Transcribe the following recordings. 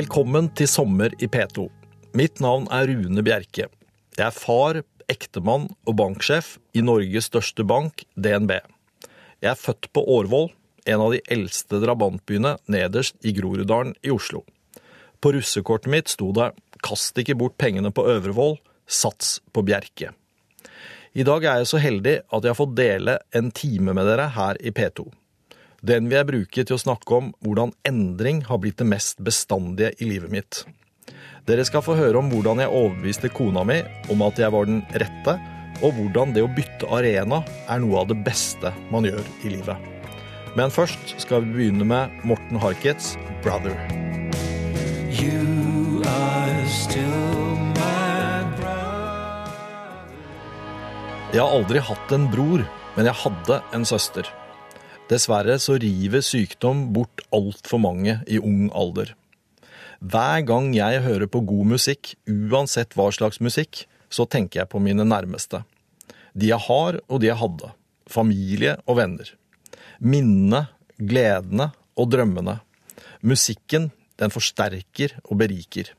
Velkommen til sommer i P2. Mitt navn er Rune Bjerke. Jeg er far, ektemann og banksjef i Norges største bank, DNB. Jeg er født på Årvoll, en av de eldste drabantbyene nederst i Groruddalen i Oslo. På russekortet mitt sto det 'Kast ikke bort pengene på Øvrevoll, sats på Bjerke'. I dag er jeg så heldig at jeg har fått dele en time med dere her i P2. Den vil jeg bruke til å snakke om hvordan endring har blitt det mest bestandige i livet mitt. Dere skal få høre om hvordan jeg overbeviste kona mi om at jeg var den rette, og hvordan det å bytte arena er noe av det beste man gjør i livet. Men først skal vi begynne med Morten Harkets 'Brother'. You are still my brother. Jeg har aldri hatt en bror, men jeg hadde en søster. Dessverre så river sykdom bort altfor mange i ung alder. Hver gang jeg hører på god musikk, uansett hva slags musikk, så tenker jeg på mine nærmeste. De jeg har, og de jeg hadde. Familie og venner. Minnene, gledene og drømmene. Musikken, den forsterker og beriker.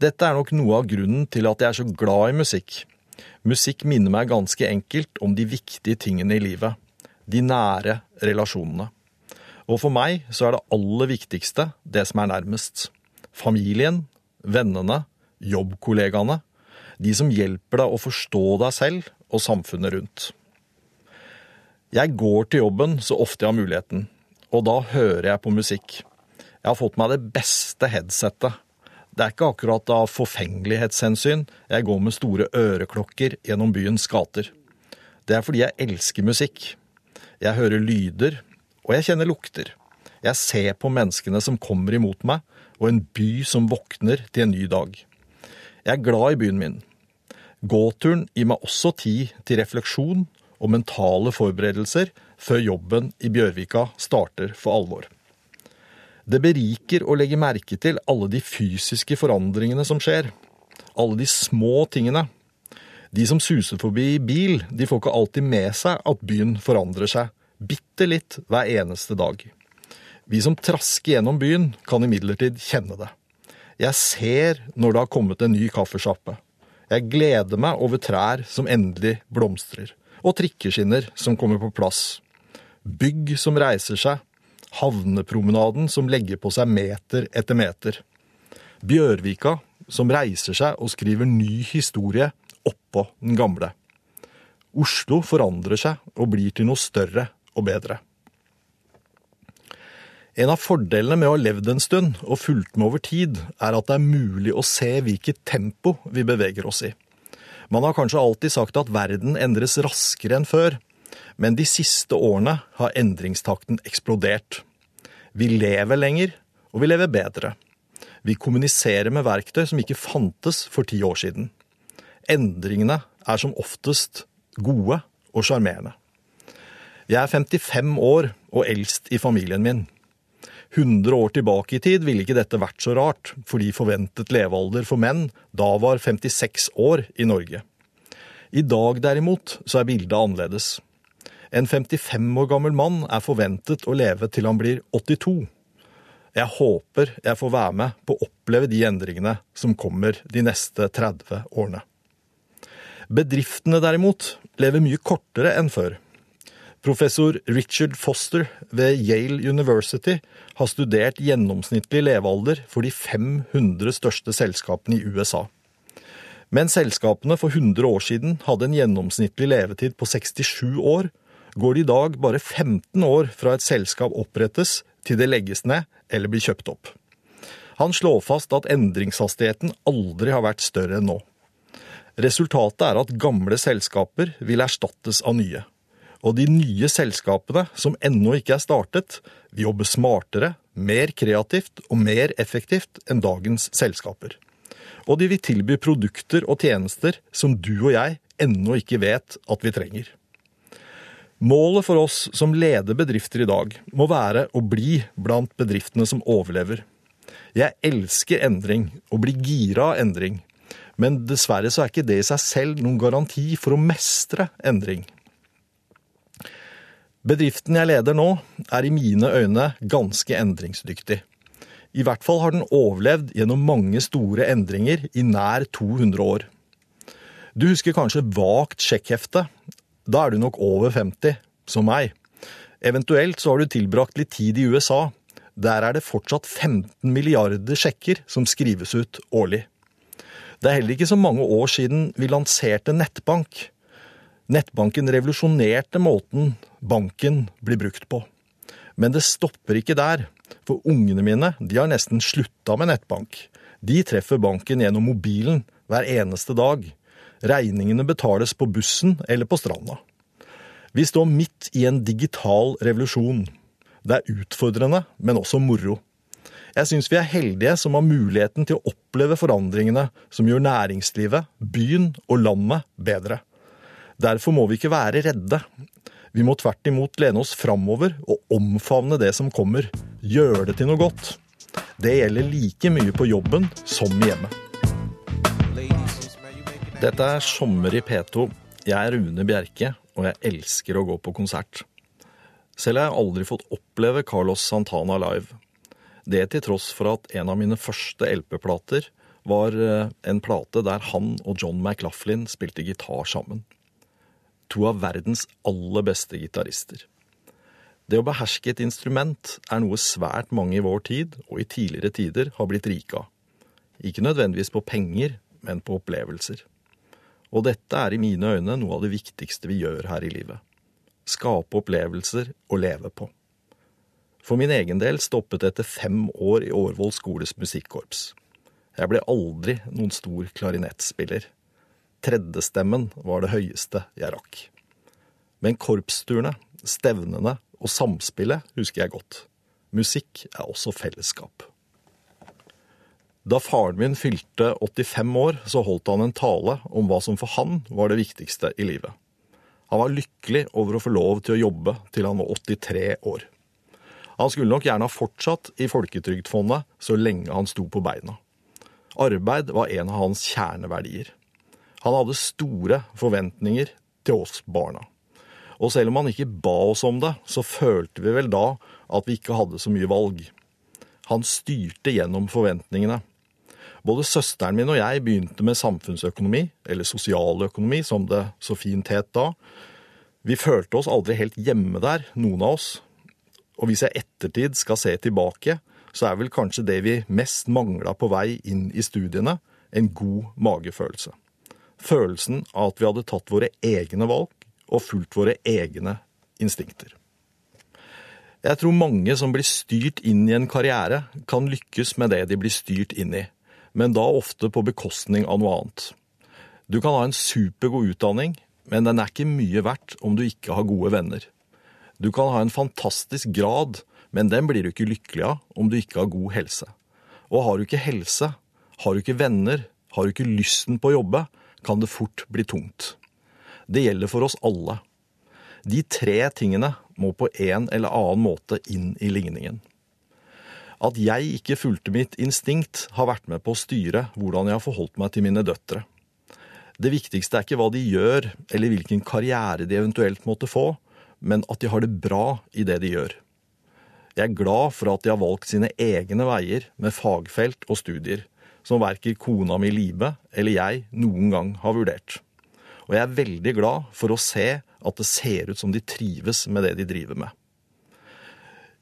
Dette er nok noe av grunnen til at jeg er så glad i musikk. Musikk minner meg ganske enkelt om de viktige tingene i livet. De nære relasjonene. Og for meg så er det aller viktigste det som er nærmest. Familien, vennene, jobbkollegaene. De som hjelper deg å forstå deg selv og samfunnet rundt. Jeg går til jobben så ofte jeg har muligheten, og da hører jeg på musikk. Jeg har fått meg det beste headsetet. Det er ikke akkurat av forfengelighetshensyn jeg går med store øreklokker gjennom byens gater. Det er fordi jeg elsker musikk. Jeg hører lyder, og jeg kjenner lukter. Jeg ser på menneskene som kommer imot meg, og en by som våkner til en ny dag. Jeg er glad i byen min. Gåturen gir meg også tid til refleksjon og mentale forberedelser før jobben i Bjørvika starter for alvor. Det beriker å legge merke til alle de fysiske forandringene som skjer. Alle de små tingene. De som suser forbi i bil, de får ikke alltid med seg at byen forandrer seg, bitte litt hver eneste dag. Vi som trasker gjennom byen, kan imidlertid kjenne det. Jeg ser når det har kommet en ny kaffesjappe. Jeg gleder meg over trær som endelig blomstrer, og trikkeskinner som kommer på plass. Bygg som reiser seg, havnepromenaden som legger på seg meter etter meter. Bjørvika som reiser seg og skriver ny historie oppå den gamle. Oslo forandrer seg og blir til noe større og bedre. En av fordelene med å ha levd en stund og fulgt med over tid, er at det er mulig å se hvilket tempo vi beveger oss i. Man har kanskje alltid sagt at verden endres raskere enn før, men de siste årene har endringstakten eksplodert. Vi lever lenger, og vi lever bedre. Vi kommuniserer med verktøy som ikke fantes for ti år siden. Endringene er som oftest gode og sjarmerende. Jeg er 55 år og eldst i familien min. 100 år tilbake i tid ville ikke dette vært så rart, fordi forventet levealder for menn da var 56 år i Norge. I dag derimot så er bildet annerledes. En 55 år gammel mann er forventet å leve til han blir 82. Jeg håper jeg får være med på å oppleve de endringene som kommer de neste 30 årene. Bedriftene derimot lever mye kortere enn før. Professor Richard Foster ved Yale University har studert gjennomsnittlig levealder for de 500 største selskapene i USA. Mens selskapene for 100 år siden hadde en gjennomsnittlig levetid på 67 år, går det i dag bare 15 år fra et selskap opprettes til det legges ned eller blir kjøpt opp. Han slår fast at endringshastigheten aldri har vært større enn nå. Resultatet er at gamle selskaper vil erstattes av nye. Og de nye selskapene, som ennå ikke er startet, vil jobbe smartere, mer kreativt og mer effektivt enn dagens selskaper. Og de vil tilby produkter og tjenester som du og jeg ennå ikke vet at vi trenger. Målet for oss som leder bedrifter i dag, må være å bli blant bedriftene som overlever. Jeg elsker endring, og blir gira av endring. Men dessverre så er ikke det i seg selv noen garanti for å mestre endring. Bedriften jeg leder nå, er i mine øyne ganske endringsdyktig. I hvert fall har den overlevd gjennom mange store endringer i nær 200 år. Du husker kanskje vagt sjekkhefte. Da er du nok over 50, som meg. Eventuelt så har du tilbrakt litt tid i USA. Der er det fortsatt 15 milliarder sjekker som skrives ut årlig. Det er heller ikke så mange år siden vi lanserte nettbank. Nettbanken revolusjonerte måten banken blir brukt på. Men det stopper ikke der, for ungene mine de har nesten slutta med nettbank. De treffer banken gjennom mobilen hver eneste dag. Regningene betales på bussen eller på stranda. Vi står midt i en digital revolusjon. Det er utfordrende, men også moro. Jeg syns vi er heldige som har muligheten til å oppleve forandringene som gjør næringslivet, byen og landet bedre. Derfor må vi ikke være redde. Vi må tvert imot lene oss framover og omfavne det som kommer. Gjøre det til noe godt. Det gjelder like mye på jobben som hjemme. Dette er Sommer i P2. Jeg er Rune Bjerke, og jeg elsker å gå på konsert. Selv har jeg aldri fått oppleve Carlos Santana live. Det til tross for at en av mine første LP-plater var eh, en plate der han og John McLaughlin spilte gitar sammen. To av verdens aller beste gitarister. Det å beherske et instrument er noe svært mange i vår tid og i tidligere tider har blitt rike av. Ikke nødvendigvis på penger, men på opplevelser. Og dette er i mine øyne noe av det viktigste vi gjør her i livet. Skape opplevelser å leve på. For min egen del stoppet etter fem år i Årvoll skoles musikkorps. Jeg ble aldri noen stor klarinettspiller. Tredjestemmen var det høyeste jeg rakk. Men korpsturene, stevnene og samspillet husker jeg godt. Musikk er også fellesskap. Da faren min fylte 85 år, så holdt han en tale om hva som for han var det viktigste i livet. Han var lykkelig over å få lov til å jobbe til han var 83 år. Han skulle nok gjerne ha fortsatt i Folketrygdfondet så lenge han sto på beina. Arbeid var en av hans kjerneverdier. Han hadde store forventninger til oss barna. Og selv om han ikke ba oss om det, så følte vi vel da at vi ikke hadde så mye valg. Han styrte gjennom forventningene. Både søsteren min og jeg begynte med samfunnsøkonomi, eller sosialøkonomi som det så fint het da. Vi følte oss aldri helt hjemme der, noen av oss. Og hvis jeg ettertid skal se tilbake, så er vel kanskje det vi mest mangla på vei inn i studiene, en god magefølelse. Følelsen av at vi hadde tatt våre egne valg og fulgt våre egne instinkter. Jeg tror mange som blir styrt inn i en karriere, kan lykkes med det de blir styrt inn i, men da ofte på bekostning av noe annet. Du kan ha en supergod utdanning, men den er ikke mye verdt om du ikke har gode venner. Du kan ha en fantastisk grad, men den blir du ikke lykkelig av om du ikke har god helse. Og har du ikke helse, har du ikke venner, har du ikke lysten på å jobbe, kan det fort bli tungt. Det gjelder for oss alle. De tre tingene må på en eller annen måte inn i ligningen. At jeg ikke fulgte mitt instinkt, har vært med på å styre hvordan jeg har forholdt meg til mine døtre. Det viktigste er ikke hva de gjør, eller hvilken karriere de eventuelt måtte få, men at de har det bra i det de gjør. Jeg er glad for at de har valgt sine egne veier med fagfelt og studier, som verken kona mi Libe eller jeg noen gang har vurdert. Og jeg er veldig glad for å se at det ser ut som de trives med det de driver med.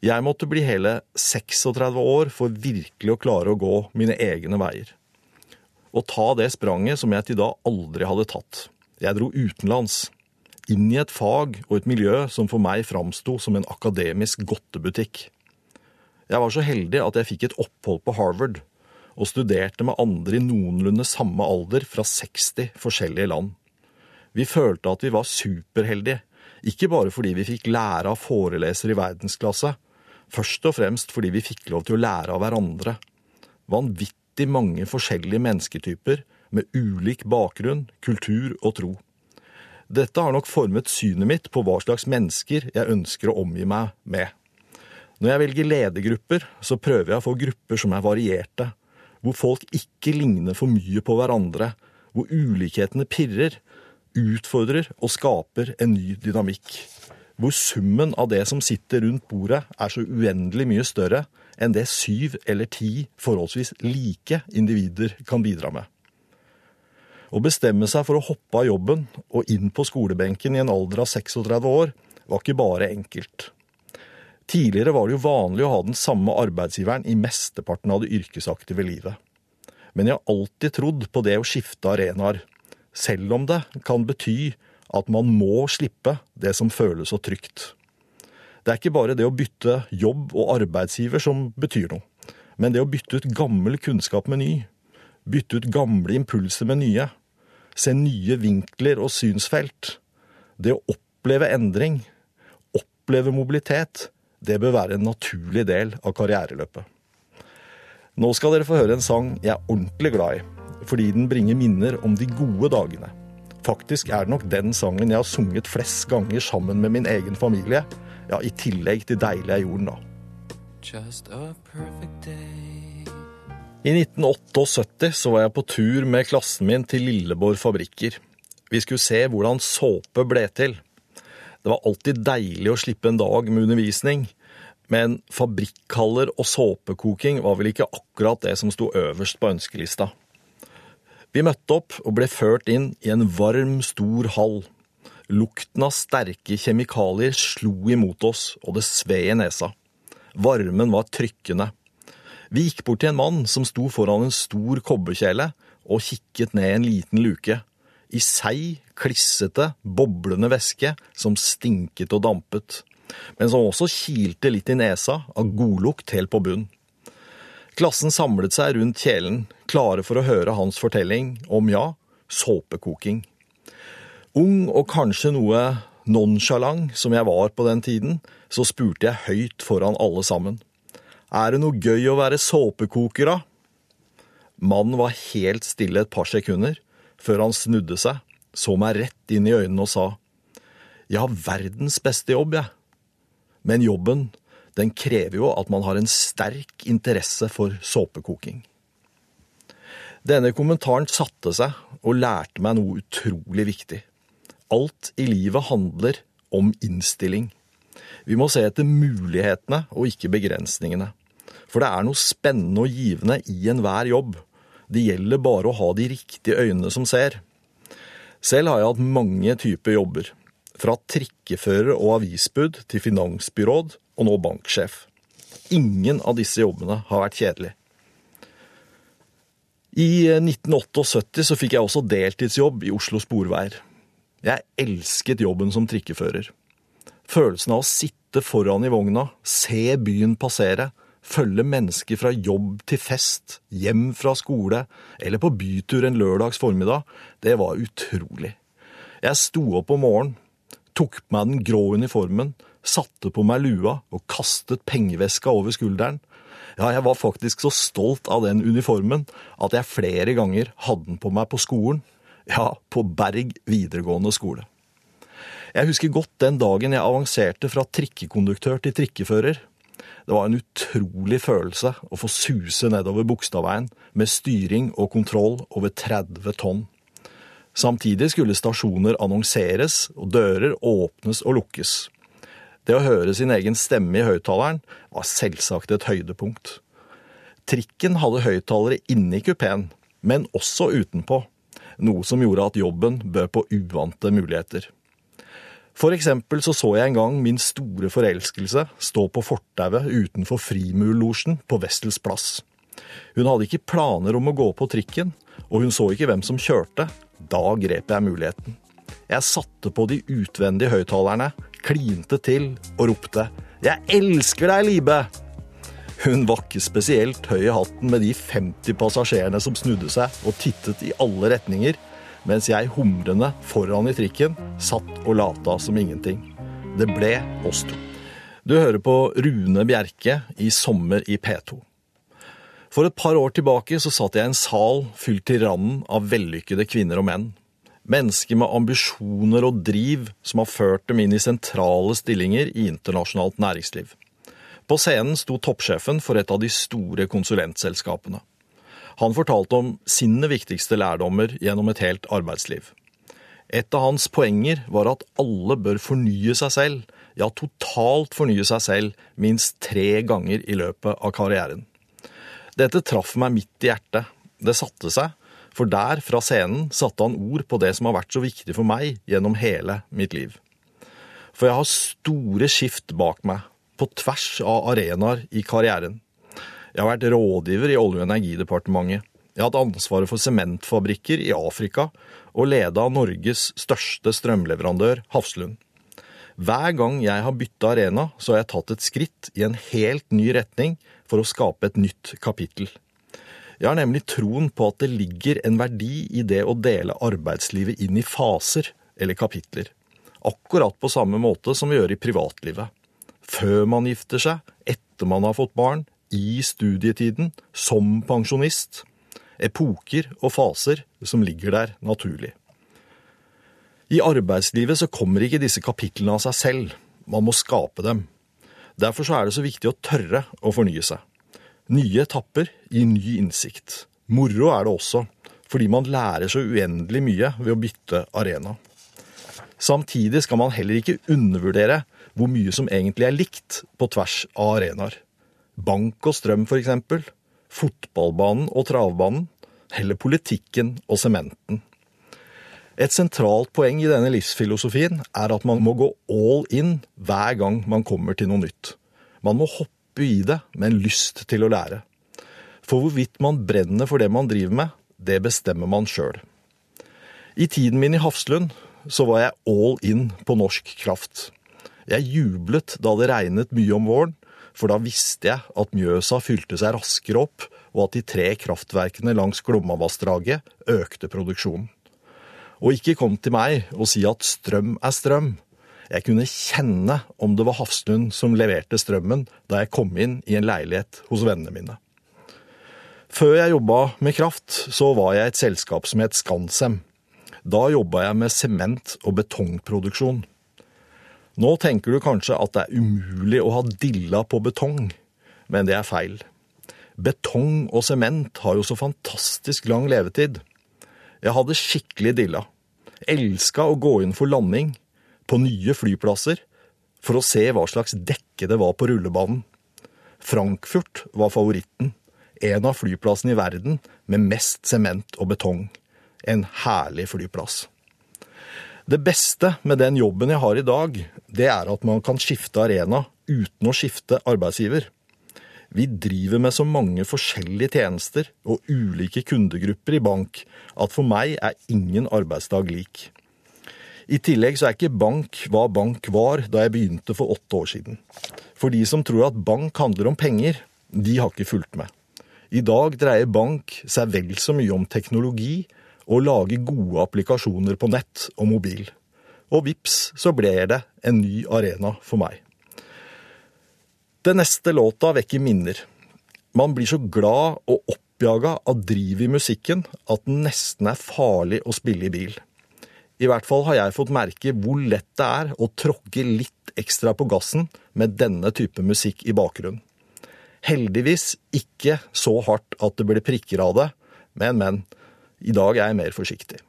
Jeg måtte bli hele 36 år for virkelig å klare å gå mine egne veier. Og ta det spranget som jeg til da aldri hadde tatt. Jeg dro utenlands. Inn i et fag og et miljø som for meg framsto som en akademisk godtebutikk. Jeg var så heldig at jeg fikk et opphold på Harvard, og studerte med andre i noenlunde samme alder fra 60 forskjellige land. Vi følte at vi var superheldige, ikke bare fordi vi fikk lære av forelesere i verdensklasse, først og fremst fordi vi fikk lov til å lære av hverandre. Vanvittig mange forskjellige mennesketyper med ulik bakgrunn, kultur og tro. Dette har nok formet synet mitt på hva slags mennesker jeg ønsker å omgi meg med. Når jeg velger ledergrupper, så prøver jeg å få grupper som er varierte, hvor folk ikke ligner for mye på hverandre, hvor ulikhetene pirrer, utfordrer og skaper en ny dynamikk. hvor summen av det som sitter rundt bordet er så uendelig mye større enn det syv eller ti forholdsvis like individer kan bidra med. Å bestemme seg for å hoppe av jobben og inn på skolebenken i en alder av 36 år var ikke bare enkelt. Tidligere var det jo vanlig å ha den samme arbeidsgiveren i mesteparten av det yrkesaktive livet. Men jeg har alltid trodd på det å skifte arenaer, selv om det kan bety at man må slippe det som føles så trygt. Det er ikke bare det å bytte jobb og arbeidsgiver som betyr noe, men det å bytte ut gammel kunnskap med ny. Bytte ut gamle impulser med nye. Se nye vinkler og synsfelt. Det å oppleve endring, oppleve mobilitet, det bør være en naturlig del av karriereløpet. Nå skal dere få høre en sang jeg er ordentlig glad i, fordi den bringer minner om de gode dagene. Faktisk er det nok den sangen jeg har sunget flest ganger sammen med min egen familie, ja, i tillegg til Deilig er jorden, da. Just a perfect day. I 1978 så var jeg på tur med klassen min til Lilleborg fabrikker. Vi skulle se hvordan såpe ble til. Det var alltid deilig å slippe en dag med undervisning, men fabrikkhaller og såpekoking var vel ikke akkurat det som sto øverst på ønskelista. Vi møtte opp og ble ført inn i en varm, stor hall. Lukten av sterke kjemikalier slo imot oss, og det sved i nesa. Varmen var trykkende. Vi gikk bort til en mann som sto foran en stor kobberkjele og kikket ned en liten luke. I seig, klissete, boblende væske som stinket og dampet, men som også kilte litt i nesa av godlukt helt på bunn. Klassen samlet seg rundt kjelen, klare for å høre hans fortelling om, ja, såpekoking. Ung og kanskje noe nonsjalant som jeg var på den tiden, så spurte jeg høyt foran alle sammen. Er det noe gøy å være såpekoker, da? Mannen var helt stille et par sekunder, før han snudde seg, så meg rett inn i øynene og sa, Jeg har verdens beste jobb, jeg. Men jobben, den krever jo at man har en sterk interesse for såpekoking. Denne kommentaren satte seg og lærte meg noe utrolig viktig. Alt i livet handler om innstilling. Vi må se etter mulighetene og ikke begrensningene. For det er noe spennende og givende i enhver jobb. Det gjelder bare å ha de riktige øynene som ser. Selv har jeg hatt mange typer jobber. Fra trikkefører og avisbud til finansbyråd og nå banksjef. Ingen av disse jobbene har vært kjedelig. I 1978 så fikk jeg også deltidsjobb i Oslo Sporveier. Jeg elsket jobben som trikkefører. Følelsen av å sitte foran i vogna, se byen passere, følge mennesker fra jobb til fest, hjem fra skole eller på bytur en lørdags formiddag, det var utrolig. Jeg sto opp om morgenen, tok på meg den grå uniformen, satte på meg lua og kastet pengeveska over skulderen. Ja, jeg var faktisk så stolt av den uniformen at jeg flere ganger hadde den på meg på skolen. Ja, på Berg videregående skole. Jeg husker godt den dagen jeg avanserte fra trikkekonduktør til trikkefører. Det var en utrolig følelse å få suse nedover Bogstadveien med styring og kontroll over 30 tonn. Samtidig skulle stasjoner annonseres og dører åpnes og lukkes. Det å høre sin egen stemme i høyttaleren var selvsagt et høydepunkt. Trikken hadde høyttalere inne i kupeen, men også utenpå, noe som gjorde at jobben bød på uvante muligheter. For eksempel så så jeg en gang min store forelskelse stå på fortauet utenfor Frimurlosjen på Wessels plass. Hun hadde ikke planer om å gå på trikken, og hun så ikke hvem som kjørte. Da grep jeg muligheten. Jeg satte på de utvendige høyttalerne, klinte til og ropte 'Jeg elsker deg, Libe!' Hun var ikke spesielt høy i hatten med de 50 passasjerene som snudde seg og tittet i alle retninger, mens jeg humrende foran i trikken satt og lata som ingenting. Det ble oss to. Du hører på Rune Bjerke i Sommer i P2. For et par år tilbake så satt jeg i en sal fylt til randen av vellykkede kvinner og menn. Mennesker med ambisjoner og driv som har ført dem inn i sentrale stillinger i internasjonalt næringsliv. På scenen sto toppsjefen for et av de store konsulentselskapene. Han fortalte om sine viktigste lærdommer gjennom et helt arbeidsliv. Et av hans poenger var at alle bør fornye seg selv, ja totalt fornye seg selv minst tre ganger i løpet av karrieren. Dette traff meg midt i hjertet. Det satte seg, for der, fra scenen, satte han ord på det som har vært så viktig for meg gjennom hele mitt liv. For jeg har store skift bak meg, på tvers av arenaer i karrieren. Jeg har vært rådgiver i Olje- og energidepartementet. Jeg har hatt ansvaret for sementfabrikker i Afrika og leda Norges største strømleverandør, Hafslund. Hver gang jeg har bytta arena, så har jeg tatt et skritt i en helt ny retning for å skape et nytt kapittel. Jeg har nemlig troen på at det ligger en verdi i det å dele arbeidslivet inn i faser eller kapitler. Akkurat på samme måte som vi gjør i privatlivet. Før man gifter seg, etter man har fått barn, i studietiden, som pensjonist. Epoker og faser som ligger der naturlig. I arbeidslivet så kommer ikke disse kapitlene av seg selv. Man må skape dem. Derfor så er det så viktig å tørre å fornye seg. Nye etapper gir ny innsikt. Moro er det også, fordi man lærer så uendelig mye ved å bytte arena. Samtidig skal man heller ikke undervurdere hvor mye som egentlig er likt på tvers av arenaer. Bank og strøm, eksempel. Fotballbanen og travbanen. Eller politikken og sementen. Et sentralt poeng i denne livsfilosofien er at man må gå all in hver gang man kommer til noe nytt. Man må hoppe i det med en lyst til å lære. For hvorvidt man brenner for det man driver med, det bestemmer man sjøl. I tiden min i Hafslund så var jeg all in på norsk kraft. Jeg jublet da det regnet mye om våren, for da visste jeg at Mjøsa fylte seg raskere opp, og at de tre kraftverkene langs Glomma-vassdraget økte produksjonen. Og ikke kom til meg og si at strøm er strøm. Jeg kunne kjenne om det var Hafslund som leverte strømmen da jeg kom inn i en leilighet hos vennene mine. Før jeg jobba med kraft, så var jeg i et selskap som het Skansem. Da jobba jeg med sement- og betongproduksjon. Nå tenker du kanskje at det er umulig å ha dilla på betong, men det er feil. Betong og sement har jo så fantastisk lang levetid. Jeg hadde skikkelig dilla. Elska å gå inn for landing på nye flyplasser for å se hva slags dekke det var på rullebanen. Frankfurt var favoritten. En av flyplassene i verden med mest sement og betong. En herlig flyplass. Det beste med den jobben jeg har i dag, det er at man kan skifte arena uten å skifte arbeidsgiver. Vi driver med så mange forskjellige tjenester og ulike kundegrupper i bank at for meg er ingen arbeidsdag lik. I tillegg så er ikke bank hva bank var da jeg begynte for åtte år siden. For de som tror at bank handler om penger, de har ikke fulgt med. I dag dreier bank seg vel så mye om teknologi og lage gode applikasjoner på nett og mobil. Og vips, så ble det en ny arena for meg. Den neste låta vekker minner. Man blir så glad og oppjaga av driv i musikken at den nesten er farlig å spille i bil. I hvert fall har jeg fått merke hvor lett det er å tråkke litt ekstra på gassen med denne type musikk i bakgrunnen. Heldigvis ikke så hardt at det blir prikker av det, men, men. I dag er jeg mer forsiktig.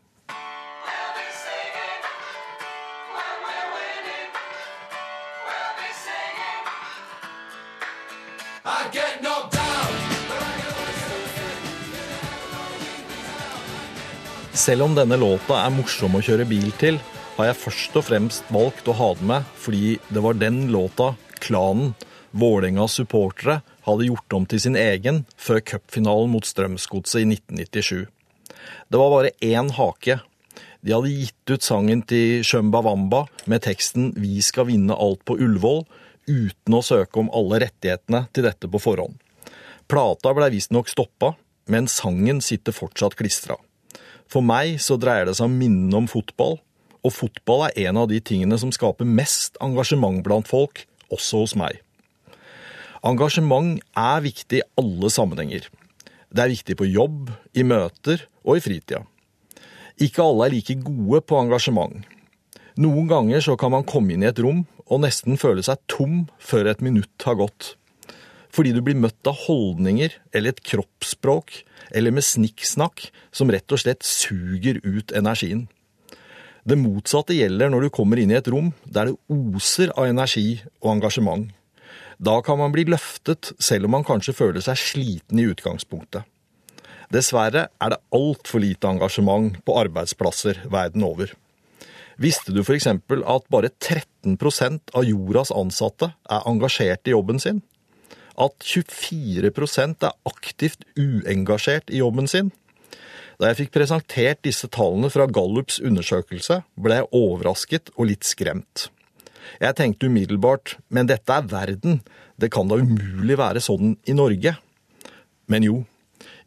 Selv om denne låta er morsom å kjøre bil til, har jeg først og fremst valgt å ha den med fordi det var den låta klanen, Vålerengas supportere, hadde gjort om til sin egen før cupfinalen mot Strømsgodset i 1997. Det var bare én hake. De hadde gitt ut sangen til Shumba med teksten 'Vi skal vinne alt på Ullevål', uten å søke om alle rettighetene til dette på forhånd. Plata blei visstnok stoppa, men sangen sitter fortsatt klistra. For meg så dreier det seg om minnene om fotball, og fotball er en av de tingene som skaper mest engasjement blant folk, også hos meg. Engasjement er viktig i alle sammenhenger. Det er viktig på jobb, i møter og i fritida. Ikke alle er like gode på engasjement. Noen ganger så kan man komme inn i et rom og nesten føle seg tom før et minutt har gått. Fordi du blir møtt av holdninger eller et kroppsspråk eller med snikksnakk som rett og slett suger ut energien. Det motsatte gjelder når du kommer inn i et rom der det oser av energi og engasjement. Da kan man bli løftet, selv om man kanskje føler seg sliten i utgangspunktet. Dessverre er det altfor lite engasjement på arbeidsplasser verden over. Visste du f.eks. at bare 13% av jordas ansatte er engasjert i jobben sin? At 24% er aktivt uengasjert i jobben sin? Da jeg fikk presentert disse tallene fra Gallups undersøkelse, ble jeg overrasket og litt skremt. Jeg tenkte umiddelbart, men dette er verden, det kan da umulig være sånn i Norge? Men jo,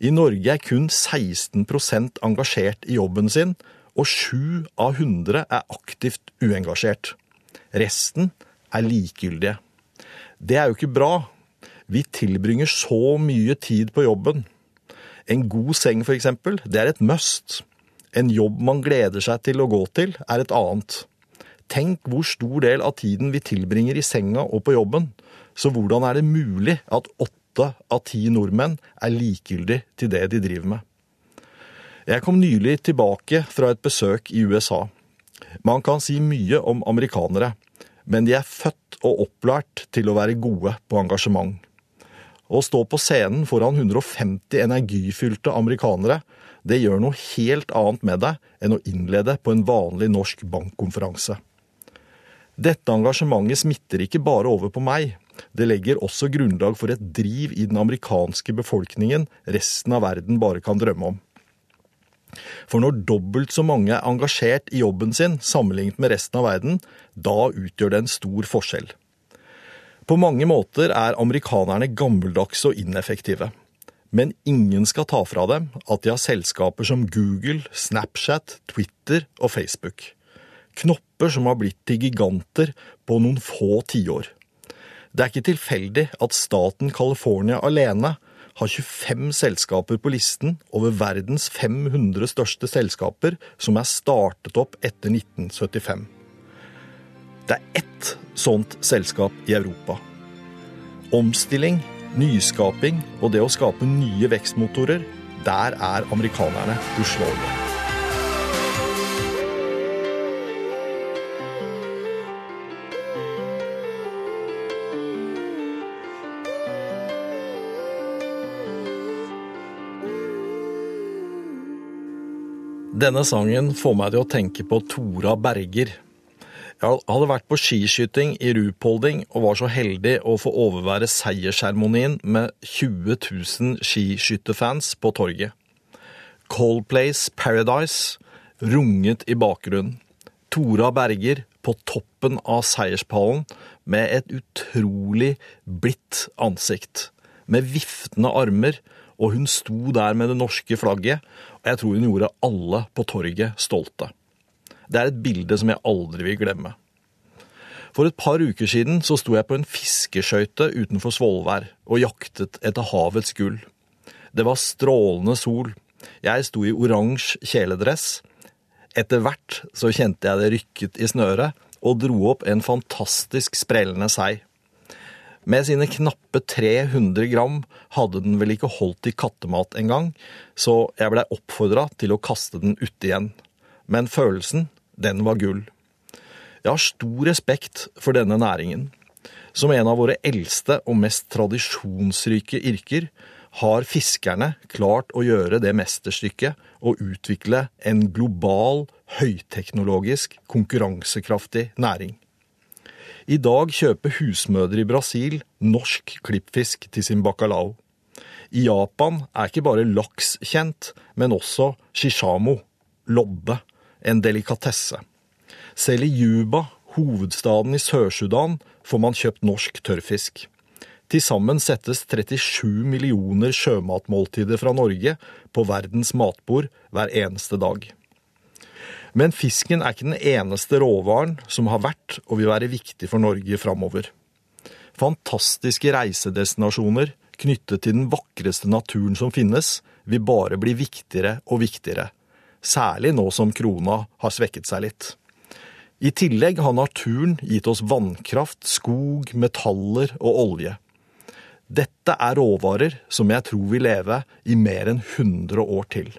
i Norge er kun 16% engasjert i jobben sin, og 7 av 100 er aktivt uengasjert. Resten er likegyldige. Det er jo ikke bra. Vi tilbringer så mye tid på jobben. En god seng, eksempel, det er et must. En jobb man gleder seg til å gå til, er et annet. Tenk hvor stor del av tiden vi tilbringer i senga og på jobben. Så hvordan er det mulig at åtte av ti nordmenn er likegyldig til det de driver med? Jeg kom nylig tilbake fra et besøk i USA. Man kan si mye om amerikanere, men de er født og opplært til å være gode på engasjement. Å stå på scenen foran 150 energifylte amerikanere, det gjør noe helt annet med deg enn å innlede på en vanlig norsk bankkonferanse. Dette engasjementet smitter ikke bare over på meg, det legger også grunnlag for et driv i den amerikanske befolkningen resten av verden bare kan drømme om. For når dobbelt så mange er engasjert i jobben sin sammenlignet med resten av verden, da utgjør det en stor forskjell. På mange måter er amerikanerne gammeldagse og ineffektive. Men ingen skal ta fra dem at de har selskaper som Google, Snapchat, Twitter og Facebook. Knopper som har blitt til giganter på noen få tiår. Det er ikke tilfeldig at staten California alene har 25 selskaper på listen over verdens 500 største selskaper som er startet opp etter 1975. Det er ett sånt selskap i Europa. Omstilling, nyskaping og det å skape nye vekstmotorer, der er amerikanerne uslåelige. Denne sangen får meg til å tenke på Tora Berger. Jeg hadde vært på skiskyting i Rupolding og var så heldig å få overvære seiersseremonien med 20 000 skiskytterfans på torget. Coldplays Paradise runget i bakgrunnen. Tora Berger på toppen av seierspallen med et utrolig blidt ansikt. Med viftende armer, og hun sto der med det norske flagget, og jeg tror hun gjorde alle på torget stolte. Det er et bilde som jeg aldri vil glemme. For et par uker siden så sto jeg på en fiskeskøyte utenfor Svolvær og jaktet etter havets gull. Det var strålende sol. Jeg sto i oransje kjeledress. Etter hvert så kjente jeg det rykket i snøret, og dro opp en fantastisk sprellende sei. Med sine knappe 300 gram hadde den vel ikke holdt i kattemat engang, så jeg blei oppfordra til å kaste den ute igjen. Men følelsen, den var gull. Jeg har stor respekt for denne næringen. Som en av våre eldste og mest tradisjonsrike yrker har fiskerne klart å gjøre det mesterstykket å utvikle en global, høyteknologisk, konkurransekraftig næring. I dag kjøper husmødre i Brasil norsk klippfisk til sin bacalao. I Japan er ikke bare laks kjent, men også shishamo, lodde, en delikatesse. Selv i Juba, hovedstaden i Sør-Sudan, får man kjøpt norsk tørrfisk. Til sammen settes 37 millioner sjømatmåltider fra Norge på verdens matbord hver eneste dag. Men fisken er ikke den eneste råvaren som har vært og vil være viktig for Norge framover. Fantastiske reisedestinasjoner knyttet til den vakreste naturen som finnes, vil bare bli viktigere og viktigere. Særlig nå som krona har svekket seg litt. I tillegg har naturen gitt oss vannkraft, skog, metaller og olje. Dette er råvarer som jeg tror vil leve i mer enn 100 år til.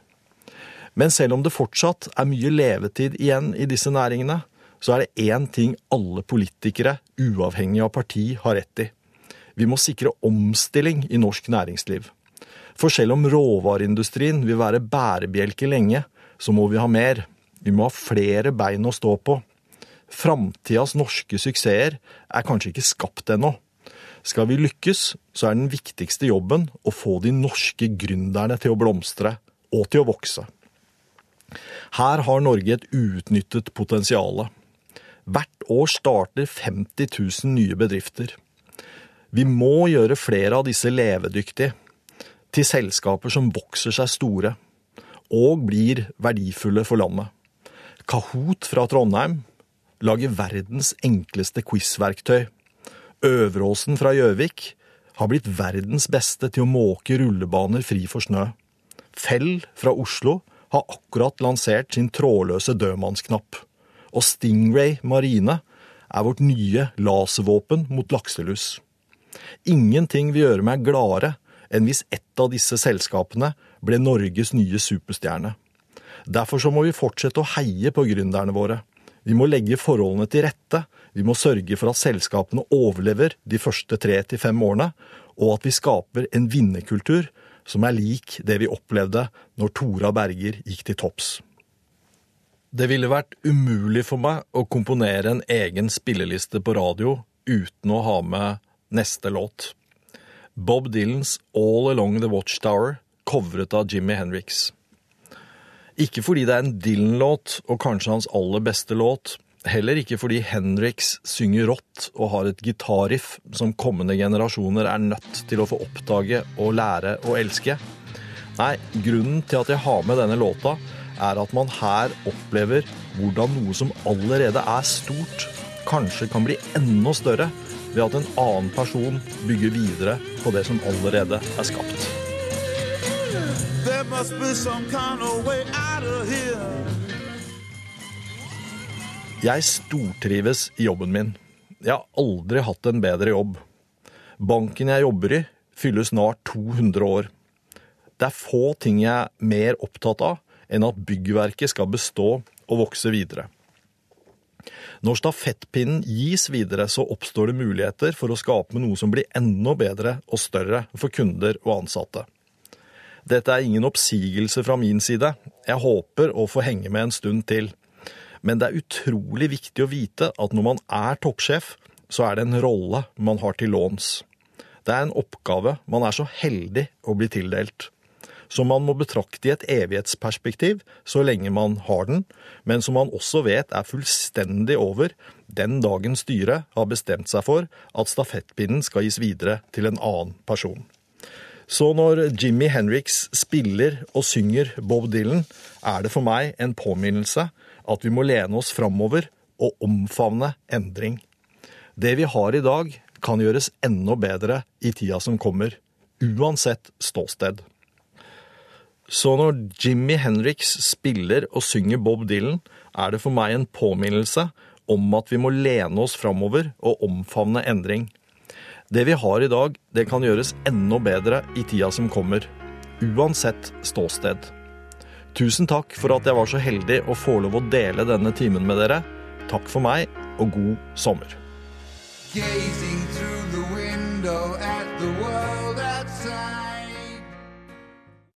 Men selv om det fortsatt er mye levetid igjen i disse næringene, så er det én ting alle politikere, uavhengig av parti, har rett i. Vi må sikre omstilling i norsk næringsliv. For selv om råvareindustrien vil være bærebjelke lenge, så må vi ha mer. Vi må ha flere bein å stå på. Framtidas norske suksesser er kanskje ikke skapt ennå. Skal vi lykkes, så er den viktigste jobben å få de norske gründerne til å blomstre og til å vokse. Her har Norge et uutnyttet potensial. Hvert år starter 50 000 nye bedrifter. Vi må gjøre flere av disse levedyktige, til selskaper som vokser seg store og blir verdifulle for landet. Kahoot fra Trondheim lager verdens enkleste quizverktøy. Øveråsen fra Gjøvik har blitt verdens beste til å måke rullebaner fri for snø. Fell fra Oslo har akkurat lansert sin trådløse dødmannsknapp. Og Stingray Marine er vårt nye laservåpen mot lakselus. Ingenting vil gjøre meg gladere enn hvis ett av disse selskapene ble Norges nye superstjerne. Derfor så må vi fortsette å heie på gründerne våre. Vi må legge forholdene til rette, vi må sørge for at selskapene overlever de første tre til fem årene, og at vi skaper en vinnerkultur som er lik det vi opplevde når Tora Berger gikk til topps. Det ville vært umulig for meg å komponere en egen spilleliste på radio uten å ha med neste låt. Bob Dylans All Along The Watchtower, covret av Jimmy Henriks. Ikke fordi det er en Dylan-låt, og kanskje hans aller beste låt, heller ikke fordi Henriks synger rått og har et gitarriff som kommende generasjoner er nødt til å få oppdage og lære å elske. Nei, grunnen til at jeg har med denne låta, er at man her opplever hvordan noe som allerede er stort, kanskje kan bli enda større ved at en annen person bygger videre på det som allerede er skapt. There must be some kind of way out of here. Jeg stortrives i jobben min. Jeg har aldri hatt en bedre jobb. Banken jeg jobber i, fyller snart 200 år. Det er få ting jeg er mer opptatt av enn at byggverket skal bestå og vokse videre. Når stafettpinnen gis videre, så oppstår det muligheter for å skape noe som blir enda bedre og større for kunder og ansatte. Dette er ingen oppsigelse fra min side. Jeg håper å få henge med en stund til. Men det er utrolig viktig å vite at når man er toppsjef, så er det en rolle man har til låns. Det er en oppgave man er så heldig å bli tildelt. Som man må betrakte i et evighetsperspektiv så lenge man har den, men som man også vet er fullstendig over den dagen styret har bestemt seg for at stafettpinnen skal gis videre til en annen person. Så når Jimmy Henriks spiller og synger Bob Dylan, er det for meg en påminnelse at vi må lene oss framover og omfavne endring. Det vi har i dag, kan gjøres enda bedre i tida som kommer, uansett ståsted. Så når Jimmy Henriks spiller og synger Bob Dylan, er det for meg en påminnelse om at vi må lene oss framover og omfavne endring. Det vi har i dag, det kan gjøres enda bedre i tida som kommer, uansett ståsted. Tusen takk for at jeg var så heldig å få lov å dele denne timen med dere. Takk for meg, og god sommer. Gazing through the window at the world.